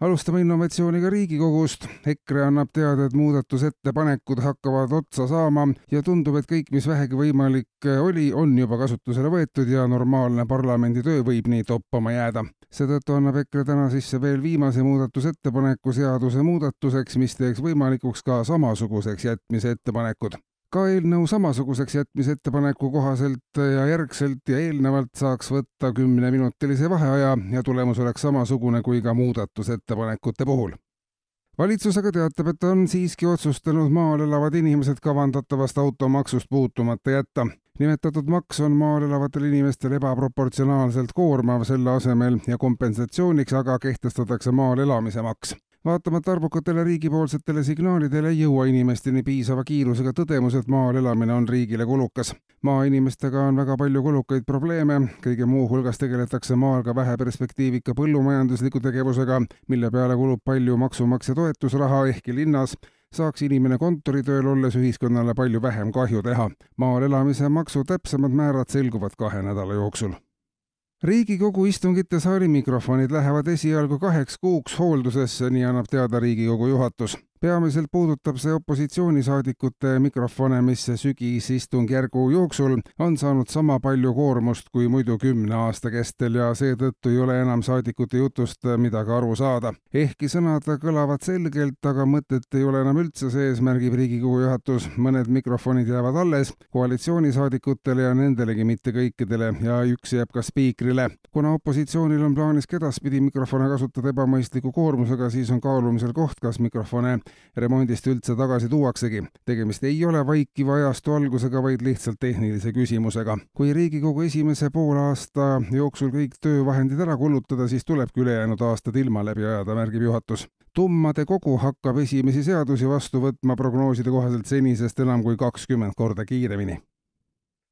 alustame innovatsiooniga Riigikogust. EKRE annab teada, et muudatusettepanekud hakkavad otsa saama ja tundub, et kõik, mis vähegi võimalik oli, on juba kasutusele võetud ja normaalne parlamendi töö võib nii toppama jääda. seetõttu annab EKRE täna sisse veel viimase muudatusettepaneku seaduse muudatuseks, mis teeks võimalikuks ka samasuguseks jätmise ettepanekud ka eelnõu samasuguseks jätmise ettepaneku kohaselt ja järgselt ja eelnevalt saaks võtta kümneminutilise vaheaja ja tulemus oleks samasugune kui ka muudatusettepanekute puhul. valitsus aga teatab, et on siiski otsustanud maal elavad inimesed kavandatavast automaksust puutumata jätta. nimetatud maks on maal elavatele inimestele ebaproportsionaalselt koormav, selle asemel ja kompensatsiooniks aga kehtestatakse maal elamise maks vaatamata arvukatele riigipoolsetele signaalidele ei jõua inimesteni piisava kiirusega tõdemus, et maal elamine on riigile kulukas. maainimestega on väga palju kulukaid probleeme, kõige muu hulgas tegeletakse maal ka väheperspektiivika põllumajandusliku tegevusega, mille peale kulub palju maksumaksja toetusraha, ehkki linnas saaks inimene kontoritööl olles ühiskonnale palju vähem kahju teha. maal elamise maksu täpsemad määrad selguvad kahe nädala jooksul riigikogu istungite saali mikrofonid lähevad esialgu kaheks kuuks hooldusesse, nii annab teada Riigikogu juhatus peamiselt puudutab see opositsioonisaadikute mikrofone, mis sügisistungjärgu jooksul on saanud sama palju koormust kui muidu kümne aasta kestel ja seetõttu ei ole enam saadikute jutust midagi aru saada. ehkki sõnad kõlavad selgelt, aga mõtet ei ole enam üldse sees, märgib Riigikogu juhatus. mõned mikrofonid jäävad alles koalitsioonisaadikutele ja nendelegi mitte kõikidele ja üks jääb ka spiikrile. kuna opositsioonil on plaanis ka edaspidi mikrofone kasutada ebamõistliku koormusega, siis on kaalumisel koht, kas mikrofone remondist üldse tagasi tuuaksegi. tegemist ei ole vaikiva ajastu algusega, vaid lihtsalt tehnilise küsimusega. kui Riigikogu esimese poolaasta jooksul kõik töövahendid ära kulutada, siis tulebki ülejäänud aastad ilma läbi ajada, märgib juhatus tummade kogu hakkab esimesi seadusi vastu võtma prognooside kohaselt senisest enam kui kakskümmend korda kiiremini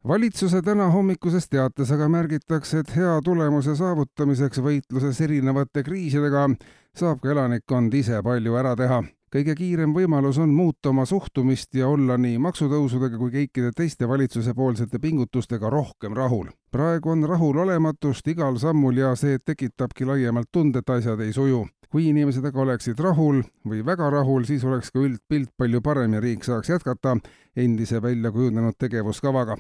valitsuse tänahomikuses teates aga märgitakse, et hea tulemuse saavutamiseks võitluses erinevate kriisidega saab ka elanikkond ise palju ära teha kõige kiirem võimalus on muuta oma suhtumist ja olla nii maksutõusudega kui kõikide teiste valitsuse poolsete pingutustega rohkem rahul. praegu on rahulolematust igal sammul ja see tekitabki laiemalt tunde, et asjad ei suju. kui inimesed aga oleksid rahul või väga rahul, siis oleks ka üldpilt palju parem ja riik saaks jätkata endise välja kujunenud tegevuskavaga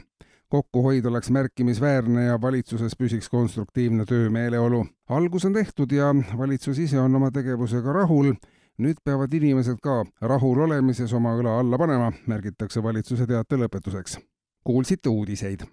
kokkuhoid oleks märkimisväärne ja valitsuses püsiks konstruktiivne töömeeleolu. algus on tehtud ja valitsus ise on oma tegevusega rahul nüüd peavad inimesed ka rahul olemises oma õla alla panema, märgitakse valitsuse teate lõpetuseks. kuulsite uudiseid.